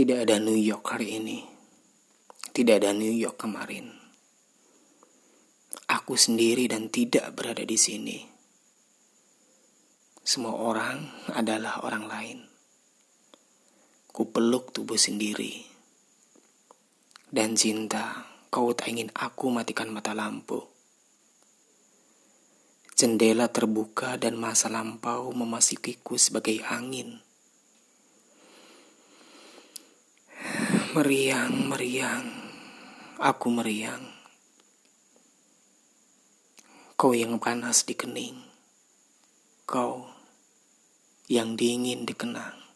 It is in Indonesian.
Tidak ada New York hari ini. Tidak ada New York kemarin. Aku sendiri dan tidak berada di sini. Semua orang adalah orang lain. Ku peluk tubuh sendiri. Dan cinta, kau tak ingin aku matikan mata lampu. Jendela terbuka dan masa lampau memasukiku sebagai angin. Meriang, meriang, aku meriang. Kau yang panas di kening, kau yang dingin dikenang.